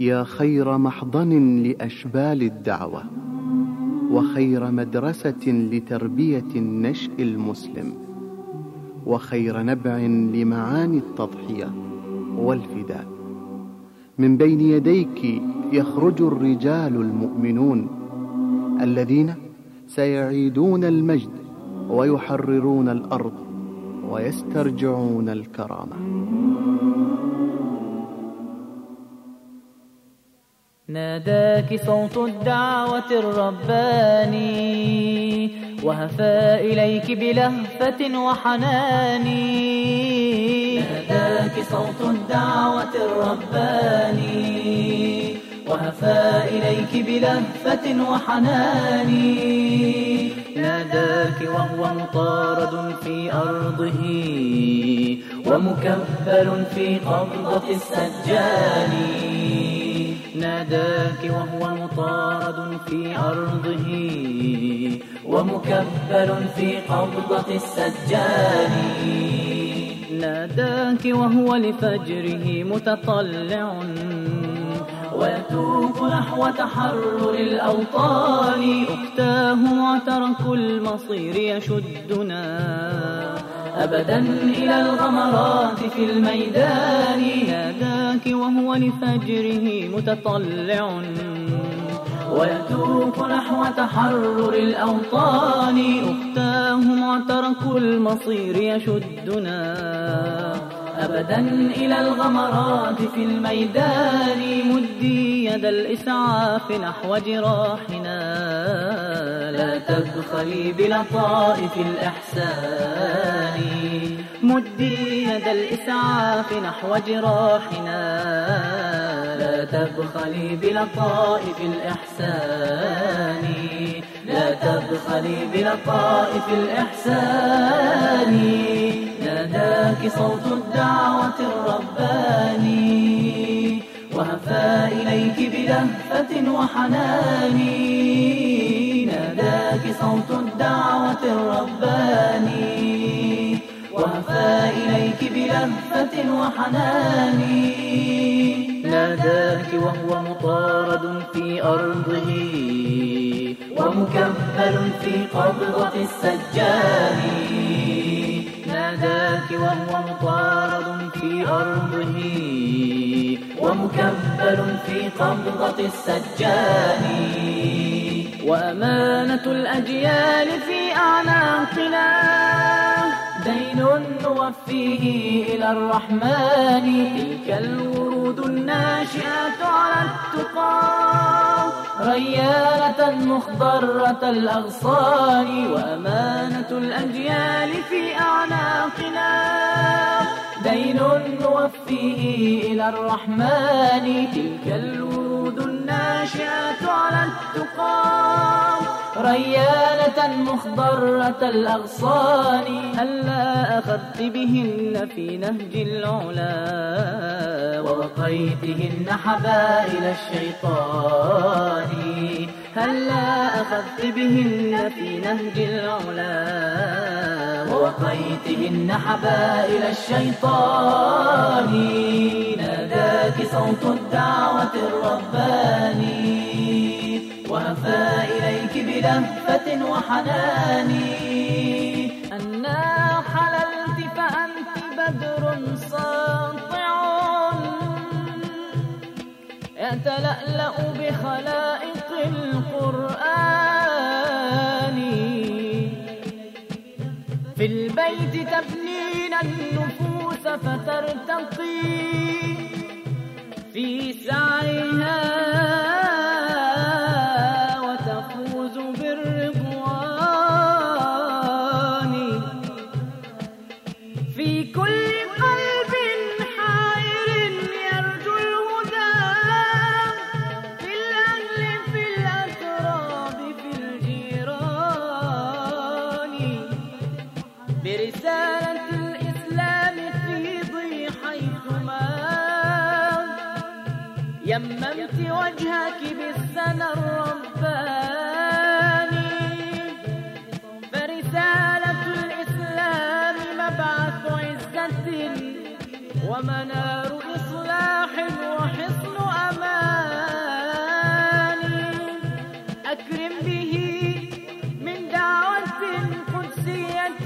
يا خير محضن لأشبال الدعوة وخير مدرسة لتربية النشء المسلم وخير نبع لمعاني التضحية والفداء. من بين يديك يخرج الرجال المؤمنون الذين سيعيدون المجد ويحررون الأرض ويسترجعون الكرامة. ناداك صوت الدعوة الرباني وهفى إليك بلهفة وحنان ناداك صوت الدعوة الرباني وهفى إليك بلهفة وحنان ناداك وهو مطارد في أرضه ومكبل في قبضة السجان ناداك وهو مطارد في أرضه ومكبل في قبضة السجان. ناداك وهو لفجره متطلع ويتوب نحو تحرر الأوطان. أختاه معترك المصير يشدنا. أبدا إلى الغمرات في الميدان. ناداك وهو لفجره متطلع. ويتوب نحو تحرر الأوطان. أختاه معترك المصير يشدنا. أبدا إلى الغمرات في الميدان. مدي يد الإسعاف نحو جراحنا. تبخلي بلطائف الإحسان. مدي يد الإسعاف نحو جراحنا. لا تبخلي بلطائف الإحسان. لا تبخلي بلطائف الإحسان. ناداك صوت الدعوة الرباني. إليك بلهفة وحنان. ناداك صوت الدعوة الرباني. وهفى إليك بلهفة وحنان. ناداك وهو مطارد في أرضه. ومكبل في قبضة السجان. ناداك وهو مطارد في أرضه. ومكبل في قبضة السجان وأمانة الأجيال في أعناقنا. دين نوفيه إلى الرحمن. تلك الورود الناشئة على التقى. ريانة مخضرة الأغصان. وأمانة الأجيال في أعناقنا. دين نوفيه إلى الرحمن. تلك الورود الناشئة على التقى ريانة مخضرة الأغصان. هلا أخذت بهن في نهج العلا. ووقيتهن حبائل الشيطان. هلا أخذت بهن في نهج العلا. ووقيتهن حبائل الشيطان. ناداك صوت الدعوة الرباني. وهفى إليك بلهفة وحنان. أنا حللت فأنت بدر ساطع. يتلألأ بخلائق القرآن. في البيت تبنين النفوس فترتقي في سعيها. يممت وجهك بالسنى الرباني. فرسالة الإسلام مبعث عزة ومنار إصلاح وحصن أمان أكرم به من دعوة قدسية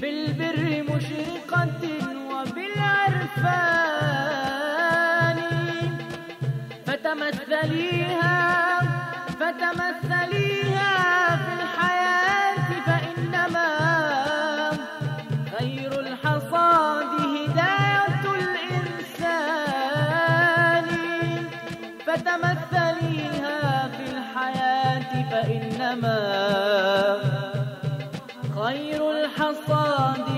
بالبر مشرقة وبالعرفان. فتمثليها فتمثليها في الحياة فإنما خير الحصاد هداية الإنسان. فتمثليها في الحياة فإنما خير الحصاد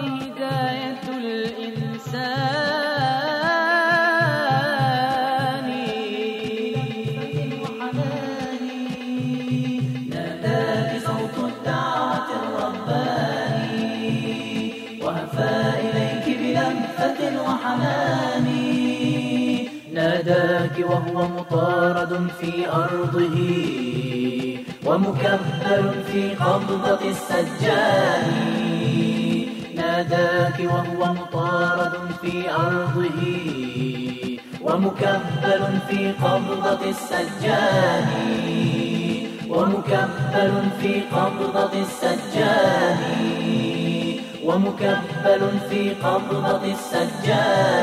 وهو مطارد في أرضه ومكبل في قبضة السجان ناداك وهو مطارد في أرضه ومكبل في قبضة السجان ومكبل في قبضة السجان ومكبل في قبضة السجان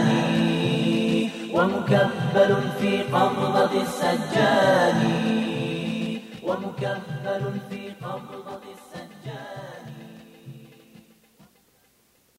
ومكبل في قبضة السجان ومكبل في قبضة